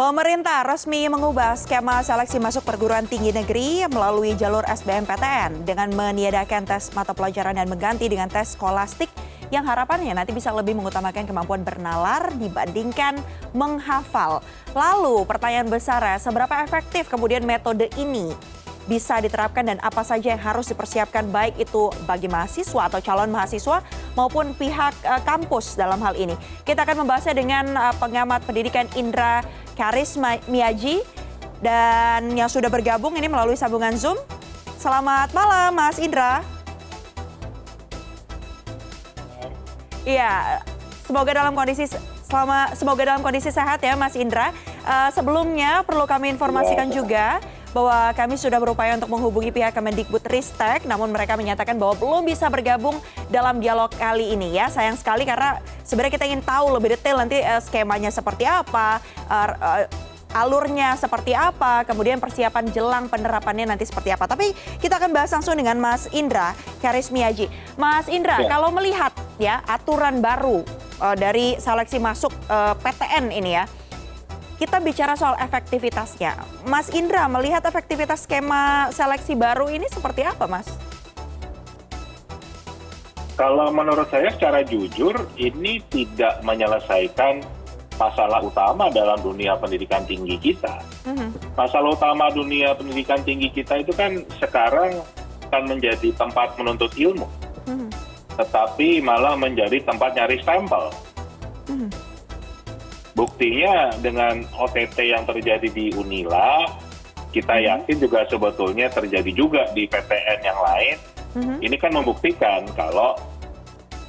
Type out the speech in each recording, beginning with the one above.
Pemerintah resmi mengubah skema seleksi masuk perguruan tinggi negeri melalui jalur SBMPTN dengan meniadakan tes mata pelajaran dan mengganti dengan tes skolastik yang harapannya nanti bisa lebih mengutamakan kemampuan bernalar dibandingkan menghafal. Lalu pertanyaan besar ya, seberapa efektif kemudian metode ini bisa diterapkan dan apa saja yang harus dipersiapkan baik itu bagi mahasiswa atau calon mahasiswa maupun pihak uh, kampus dalam hal ini. Kita akan membahasnya dengan uh, pengamat pendidikan Indra Karis Miyaji dan yang sudah bergabung ini melalui sambungan Zoom. Selamat malam Mas Indra. Iya, semoga dalam kondisi selama semoga dalam kondisi sehat ya Mas Indra. Uh, sebelumnya perlu kami informasikan ya. juga bahwa kami sudah berupaya untuk menghubungi pihak Kemendikbud Ristek, namun mereka menyatakan bahwa belum bisa bergabung dalam dialog kali ini ya. Sayang sekali karena sebenarnya kita ingin tahu lebih detail nanti uh, skemanya seperti apa, uh, uh, alurnya seperti apa, kemudian persiapan jelang penerapannya nanti seperti apa. Tapi kita akan bahas langsung dengan Mas Indra Karismiaji. Mas Indra, ya. kalau melihat ya aturan baru uh, dari seleksi masuk uh, PTN ini ya, kita bicara soal efektivitasnya. Mas Indra, melihat efektivitas skema seleksi baru ini seperti apa, Mas? Kalau menurut saya secara jujur, ini tidak menyelesaikan masalah utama dalam dunia pendidikan tinggi kita. Mm-hmm. Masalah utama dunia pendidikan tinggi kita itu kan sekarang kan menjadi tempat menuntut ilmu, mm-hmm. tetapi malah menjadi tempat nyari stempel. Mm-hmm buktinya dengan ott yang terjadi di unila kita hmm. yakin juga sebetulnya terjadi juga di ptn yang lain. Hmm. ini kan membuktikan kalau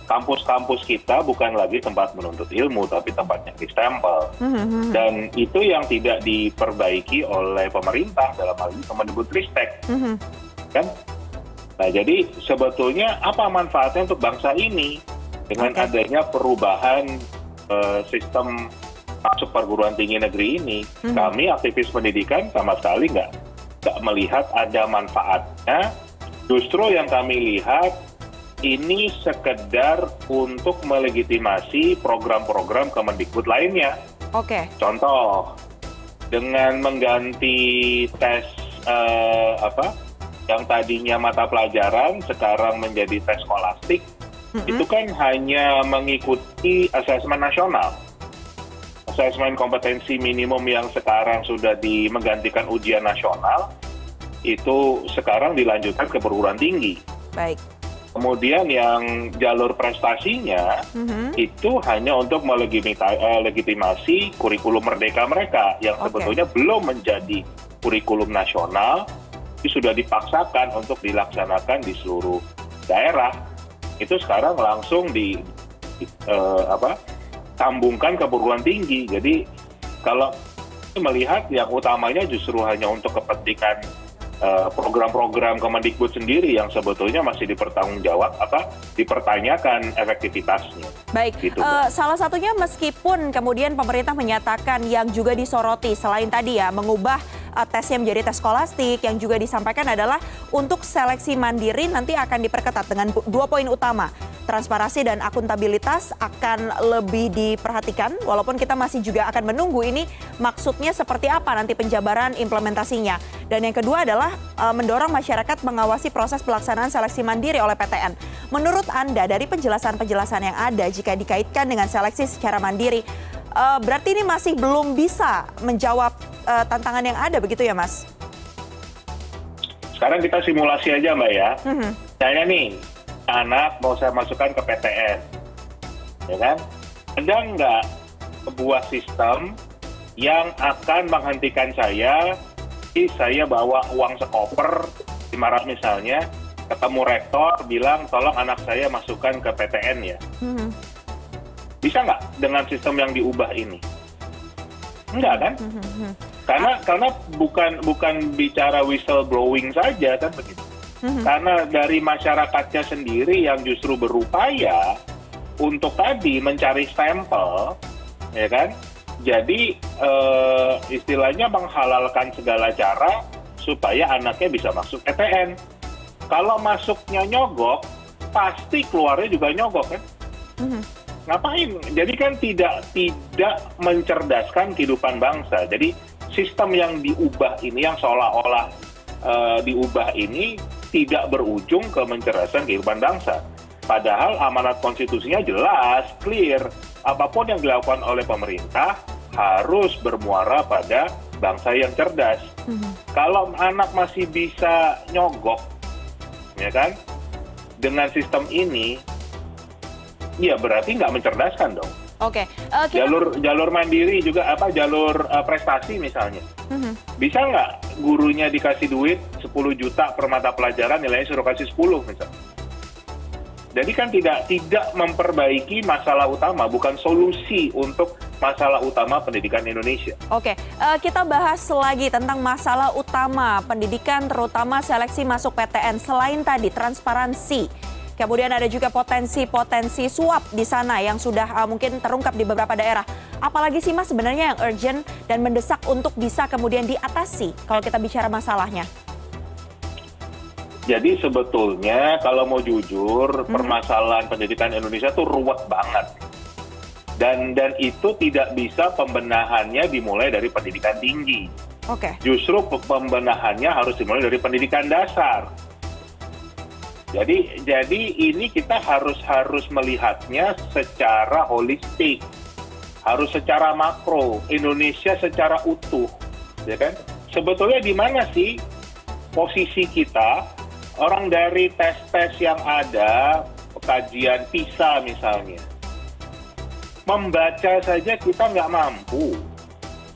kampus-kampus kita bukan lagi tempat menuntut ilmu tapi tempatnya di stempel hmm, dan itu yang tidak diperbaiki oleh pemerintah dalam hal ini Kemendikbud Ristek kan? Nah jadi sebetulnya apa manfaatnya untuk bangsa ini? Dengan adanya perubahan uh, sistem masuk perguruan tinggi negeri ini hmm. kami aktivis pendidikan sama sekali nggak nggak melihat ada manfaatnya justru yang kami lihat ini sekedar untuk melegitimasi program-program Kemendikbud lainnya. Oke. Okay. Contoh dengan mengganti tes uh, apa yang tadinya mata pelajaran sekarang menjadi tes skolastik mm -hmm. itu kan hanya mengikuti asesmen nasional asesmen kompetensi minimum yang sekarang sudah di menggantikan ujian nasional itu sekarang dilanjutkan ke perguruan tinggi. Baik. Kemudian yang jalur prestasinya mm-hmm. itu hanya untuk melegitimasi eh, kurikulum merdeka mereka yang okay. sebetulnya belum menjadi kurikulum nasional, itu sudah dipaksakan untuk dilaksanakan di seluruh daerah. Itu sekarang langsung di uh, apa sambungkan ke perguruan tinggi. Jadi kalau melihat yang utamanya justru hanya untuk kepentingan eh, program-program Kemendikbud sendiri yang sebetulnya masih dipertanggungjawab apa dipertanyakan efektivitasnya. Baik, gitu, uh, salah satunya meskipun kemudian pemerintah menyatakan yang juga disoroti selain tadi ya mengubah uh, tesnya menjadi tes skolastik yang juga disampaikan adalah untuk seleksi mandiri nanti akan diperketat dengan dua poin utama transparansi dan akuntabilitas akan lebih diperhatikan walaupun kita masih juga akan menunggu ini maksudnya seperti apa nanti penjabaran implementasinya dan yang kedua adalah uh, mendorong masyarakat mengawasi proses pelaksanaan seleksi mandiri oleh PTN menurut Anda dari penjelasan-penjelasan yang ada jika dikaitkan dengan seleksi secara mandiri uh, berarti ini masih belum bisa menjawab uh, tantangan yang ada begitu ya Mas? Sekarang kita simulasi aja Mbak ya. Mm -hmm. Saya nih anak mau saya masukkan ke PTN, ya kan? Ada nggak sebuah sistem yang akan menghentikan saya, si saya bawa uang sekoper 500 misalnya, ketemu rektor bilang tolong anak saya masukkan ke PTN ya. Mm -hmm. Bisa nggak dengan sistem yang diubah ini? Enggak kan? Mm -hmm karena karena bukan bukan bicara whistleblowing saja kan begitu. Karena dari masyarakatnya sendiri yang justru berupaya untuk tadi mencari stempel ya kan jadi uh, istilahnya menghalalkan segala cara supaya anaknya bisa masuk PTN kalau masuknya nyogok pasti keluarnya juga nyogok kan mm-hmm. ngapain? Jadi kan tidak tidak mencerdaskan kehidupan bangsa. Jadi sistem yang diubah ini, yang seolah-olah uh, diubah ini tidak berujung ke mencerdaskan kehidupan bangsa. Padahal amanat konstitusinya jelas, clear. Apa pun yang dilakukan oleh pemerintah harus bermuara pada bangsa yang cerdas. Mm -hmm. Kalau anak masih bisa nyogok, ya kan, dengan sistem ini, ya berarti nggak mencerdaskan dong. Oke. Okay. Uh, kita... Jalur jalur mandiri juga apa jalur uh, prestasi misalnya. Mm-hmm. Bisa nggak gurunya dikasih duit 10 juta per mata pelajaran nilainya suruh kasih 10 misalnya. Jadi kan tidak tidak memperbaiki masalah utama, bukan solusi untuk masalah utama pendidikan Indonesia. Oke, uh, kita bahas lagi tentang masalah utama pendidikan, terutama seleksi masuk PTN. Selain tadi transparansi, Kemudian ada juga potensi-potensi suap di sana yang sudah uh, mungkin terungkap di beberapa daerah. Apalagi sih Mas sebenarnya yang urgent dan mendesak untuk bisa kemudian diatasi kalau kita bicara masalahnya? Jadi sebetulnya kalau mau jujur hmm. permasalahan pendidikan Indonesia tuh ruwet banget. Dan dan itu tidak bisa pembenahannya dimulai dari pendidikan tinggi. Oke. Okay. Justru pembenahannya harus dimulai dari pendidikan dasar jadi jadi ini kita harus harus melihatnya secara holistik. Harus secara makro. Indonesia secara utuh ya kan? Sebetulnya di mana sih posisi kita? Orang dari tes-tes yang ada kajian PISA misalnya membaca saja kita nggak mampu.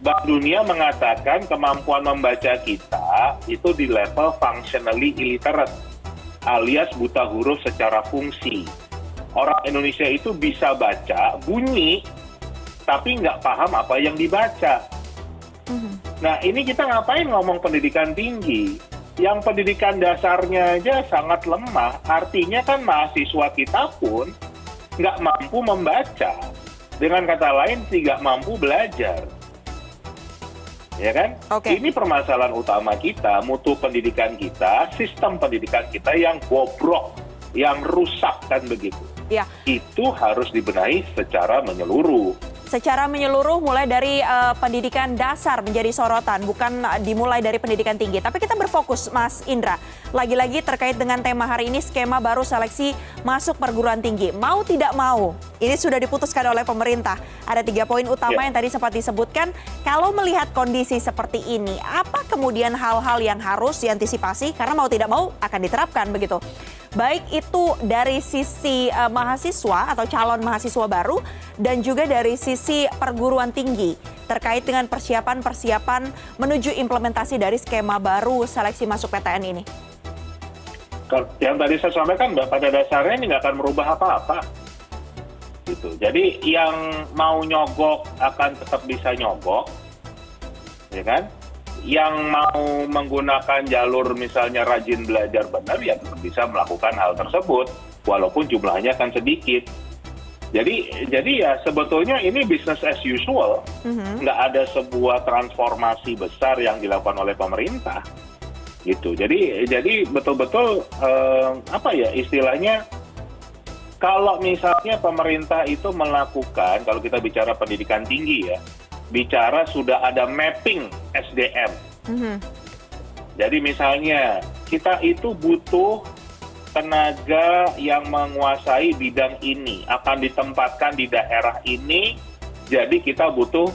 Bank Dunia mengatakan kemampuan membaca kita itu di level functionally illiterate alias buta huruf secara fungsi. Orang Indonesia itu bisa baca bunyi, tapi nggak paham apa yang dibaca. Mm-hmm. Nah ini kita ngapain ngomong pendidikan tinggi? Yang pendidikan dasarnya aja sangat lemah, artinya kan mahasiswa kita pun nggak mampu membaca. Dengan kata lain, tidak mampu belajar ya kan? Okay. Ini permasalahan utama kita, mutu pendidikan kita, sistem pendidikan kita yang bobrok, yang rusak kan begitu. Ya. Itu harus dibenahi secara menyeluruh secara menyeluruh mulai dari uh, pendidikan dasar menjadi sorotan, bukan dimulai dari pendidikan tinggi. Tapi kita berfokus, Mas Indra, lagi-lagi terkait dengan tema hari ini skema baru seleksi masuk perguruan tinggi. Mau tidak mau, ini sudah diputuskan oleh pemerintah. Ada tiga poin utama yeah. yang tadi sempat disebutkan. Kalau melihat kondisi seperti ini, apa kemudian hal-hal yang harus diantisipasi? Karena mau tidak mau akan diterapkan begitu baik itu dari sisi uh, mahasiswa atau calon mahasiswa baru dan juga dari sisi perguruan tinggi terkait dengan persiapan-persiapan menuju implementasi dari skema baru seleksi masuk PTN ini. Yang tadi saya sampaikan, Mbak, pada dasarnya ini nggak akan merubah apa-apa. Gitu. Jadi yang mau nyogok akan tetap bisa nyogok, ya kan? yang mau menggunakan jalur misalnya rajin belajar benar ya bisa melakukan hal tersebut walaupun jumlahnya akan sedikit. Jadi jadi ya sebetulnya ini business as usual, mm-hmm. nggak ada sebuah transformasi besar yang dilakukan oleh pemerintah gitu. Jadi jadi betul-betul eh, apa ya istilahnya kalau misalnya pemerintah itu melakukan kalau kita bicara pendidikan tinggi ya bicara sudah ada mapping SDM. Mm-hmm. Jadi misalnya kita itu butuh tenaga yang menguasai bidang ini akan ditempatkan di daerah ini. Jadi kita butuh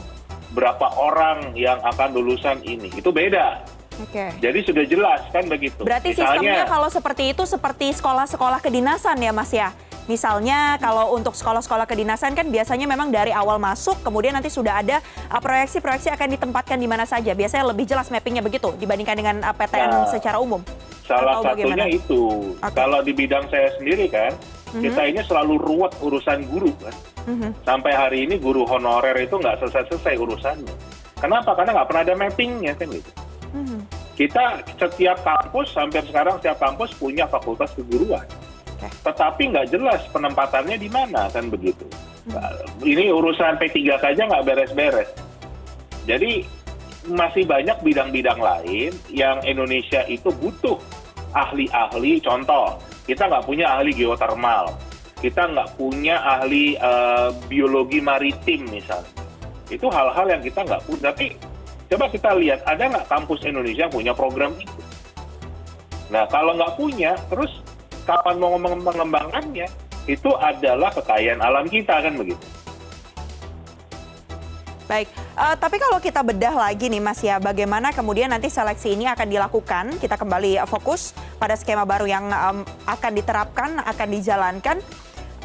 berapa orang yang akan lulusan ini. Itu beda. Oke. Jadi sudah jelas kan begitu. Berarti Misalnya, sistemnya kalau seperti itu seperti sekolah-sekolah kedinasan ya Mas ya? Misalnya kalau untuk sekolah-sekolah kedinasan kan biasanya memang dari awal masuk kemudian nanti sudah ada uh, proyeksi-proyeksi akan ditempatkan di mana saja. Biasanya lebih jelas mappingnya begitu dibandingkan dengan uh, PTN nah, secara umum. Salah Atau satunya bagaimana? itu. Okay. Kalau di bidang saya sendiri kan, mm-hmm. kita ini selalu ruwet urusan guru kan. Mm-hmm. Sampai hari ini guru honorer itu nggak selesai-selesai urusannya. Kenapa? Karena nggak pernah ada mappingnya kan gitu. Mm-hmm. Kita setiap kampus, hampir sekarang setiap kampus punya fakultas keguruan tetapi nggak jelas penempatannya di mana kan begitu. Hmm. Ini urusan P3 saja nggak beres-beres. Jadi masih banyak bidang-bidang lain yang Indonesia itu butuh ahli-ahli. Contoh, kita nggak punya ahli geotermal, kita nggak punya ahli uh, biologi maritim misalnya. Itu hal-hal yang kita nggak punya. Tapi coba kita lihat, ada nggak kampus Indonesia yang punya program itu? Nah, kalau nggak punya, terus kapan mau mengembangkannya? Itu adalah kekayaan alam kita, kan begitu. Baik, uh, tapi kalau kita bedah lagi nih Mas ya, bagaimana kemudian nanti seleksi ini akan dilakukan? Kita kembali fokus pada skema baru yang um, akan diterapkan, akan dijalankan.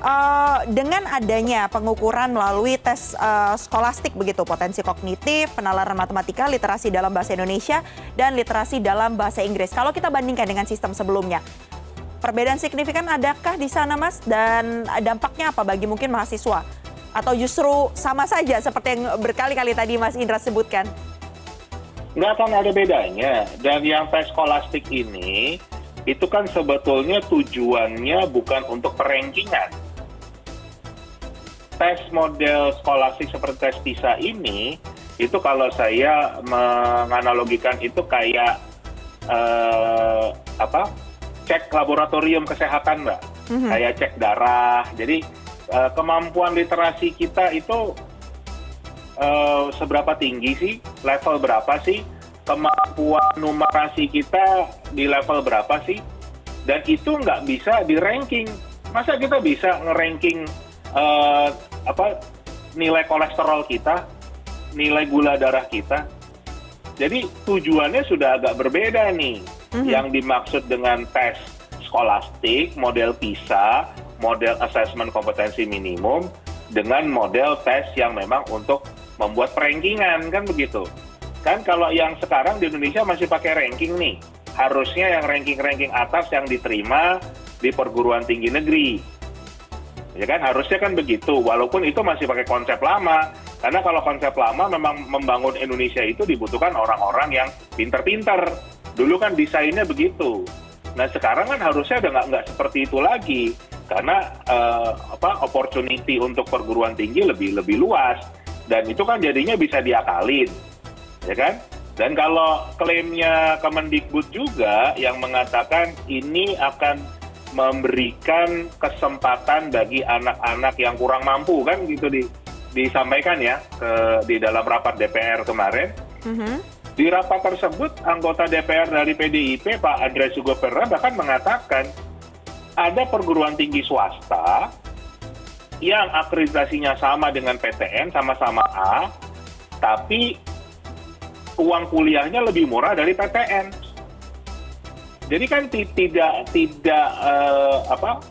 Uh, dengan adanya pengukuran melalui tes uh, skolastik begitu potensi kognitif, penalaran matematika, literasi dalam bahasa Indonesia dan literasi dalam bahasa Inggris. Kalau kita bandingkan dengan sistem sebelumnya, perbedaan signifikan adakah di sana Mas dan dampaknya apa bagi mungkin mahasiswa? Atau justru sama saja seperti yang berkali-kali tadi Mas Indra sebutkan? Nggak akan ada bedanya. Dan yang tes skolastik ini, itu kan sebetulnya tujuannya bukan untuk perankingan tes model skolastik seperti tes PISA ini itu kalau saya menganalogikan itu kayak uh, apa cek laboratorium kesehatan mbak mm-hmm. kayak cek darah jadi kemampuan literasi kita itu uh, seberapa tinggi sih level berapa sih kemampuan numerasi kita di level berapa sih dan itu nggak bisa di ranking masa kita bisa ngeranking uh, apa nilai kolesterol kita, nilai gula darah kita. Jadi tujuannya sudah agak berbeda nih. Mm-hmm. Yang dimaksud dengan tes skolastik, model PISA, model assessment kompetensi minimum, dengan model tes yang memang untuk membuat rankingan kan begitu. Kan kalau yang sekarang di Indonesia masih pakai ranking nih. Harusnya yang ranking-ranking atas yang diterima di perguruan tinggi negeri. Ya kan? Harusnya kan begitu walaupun itu masih pakai konsep lama. Karena kalau konsep lama memang membangun Indonesia itu dibutuhkan orang-orang yang pinter-pinter. Dulu kan desainnya begitu. Nah sekarang kan harusnya udah nggak seperti itu lagi karena uh, apa opportunity untuk perguruan tinggi lebih lebih luas dan itu kan jadinya bisa diakalin ya kan dan kalau klaimnya Kemendikbud juga yang mengatakan ini akan memberikan kesempatan bagi anak-anak yang kurang mampu kan gitu di, disampaikan ya ke di dalam rapat DPR kemarin. Mm-hmm. Di rapat tersebut anggota DPR dari PDIP Pak Andre Sugopera bahkan mengatakan ada perguruan tinggi swasta yang akreditasinya sama dengan PTN sama-sama A, tapi uang kuliahnya lebih murah dari PTN jadi kan tidak tidak uh, apa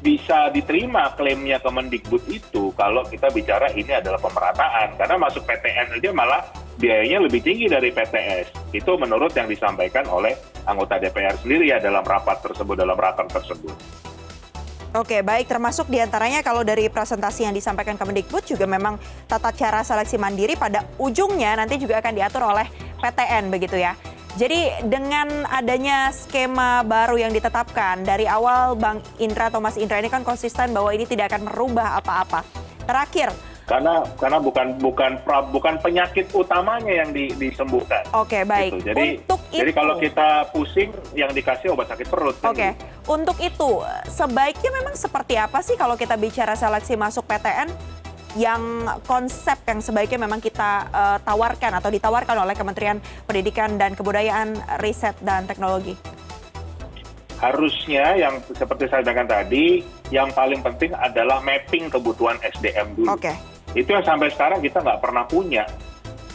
bisa diterima klaimnya Kemendikbud itu kalau kita bicara ini adalah pemerataan. Karena masuk PTN aja malah biayanya lebih tinggi dari PTS itu menurut yang disampaikan oleh anggota DPR sendiri ya dalam rapat tersebut dalam rapat tersebut. Oke, baik termasuk di antaranya kalau dari presentasi yang disampaikan Kemendikbud juga memang tata cara seleksi mandiri pada ujungnya nanti juga akan diatur oleh PTN begitu ya. Jadi dengan adanya skema baru yang ditetapkan dari awal Bang Indra atau Mas Indra ini kan konsisten bahwa ini tidak akan merubah apa-apa. Terakhir, karena karena bukan bukan bukan penyakit utamanya yang di, disembuhkan. Oke okay, baik. Gitu. Jadi Untuk jadi itu, kalau kita pusing yang dikasih obat sakit perut. Kan Oke. Okay. Gitu. Untuk itu sebaiknya memang seperti apa sih kalau kita bicara seleksi masuk PTN? yang konsep yang sebaiknya memang kita uh, tawarkan atau ditawarkan oleh Kementerian Pendidikan dan Kebudayaan, Riset dan Teknologi? Harusnya yang seperti saya katakan tadi, yang paling penting adalah mapping kebutuhan SDM dulu. Oke. Okay. Itu yang sampai sekarang kita nggak pernah punya.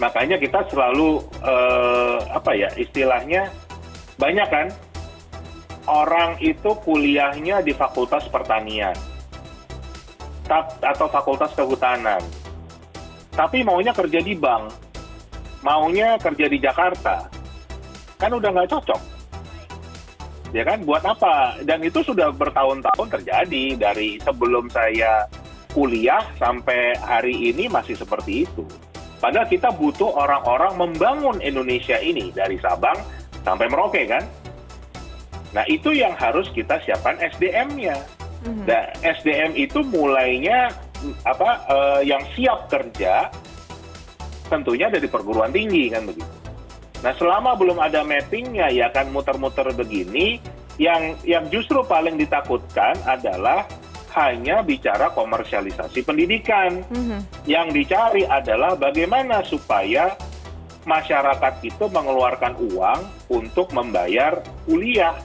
Makanya kita selalu uh, apa ya istilahnya banyak kan orang itu kuliahnya di Fakultas Pertanian atau fakultas kehutanan. Tapi maunya kerja di bank, maunya kerja di Jakarta. Kan udah nggak cocok. Ya kan, buat apa? Dan itu sudah bertahun-tahun terjadi dari sebelum saya kuliah sampai hari ini masih seperti itu. Padahal kita butuh orang-orang membangun Indonesia ini dari Sabang sampai Merauke kan. Nah itu yang harus kita siapkan SDM-nya hmm Nah, SDM itu mulainya apa uh, yang siap kerja tentunya dari perguruan tinggi kan begitu. Nah, selama belum ada mappingnya ya kan muter-muter begini, yang yang justru paling ditakutkan adalah hanya bicara komersialisasi pendidikan. Mhm. Yang dicari adalah bagaimana supaya masyarakat itu mengeluarkan uang untuk membayar kuliah,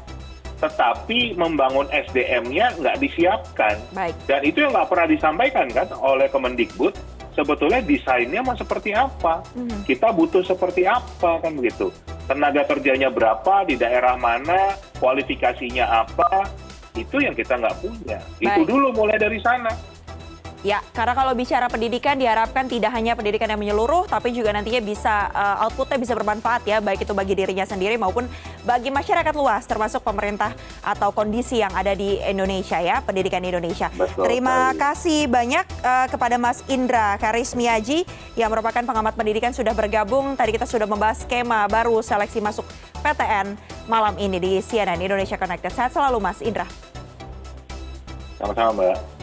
tetapi membangun SDM-nya nggak disiapkan. Baik. Dan itu yang nggak pernah disampaikan kan oleh Kemendikbud. Sebetulnya desainnya mau seperti apa? Mhm. Kita butuh seperti apa kan begitu? Tenaga kerjanya berapa di daerah mana? Kualifikasinya apa? Itu yang kita nggak punya. Itu Baik. dulu mulai dari sana. Ya, karena kalau bicara pendidikan diharapkan tidak hanya pendidikan yang menyeluruh, tapi juga nantinya bisa uh, outputnya bisa bermanfaat ya, baik itu bagi dirinya sendiri maupun bagi masyarakat luas, termasuk pemerintah atau kondisi yang ada di Indonesia ya, pendidikan di Indonesia. Betul Terima sekali. kasih banyak uh, kepada Mas Indra Karismiaji yang merupakan pengamat pendidikan sudah bergabung. Tadi kita sudah membahas skema baru seleksi masuk PTN malam ini di CNN Indonesia Connected. Sehat selalu Mas Indra. Sama-sama Mbak.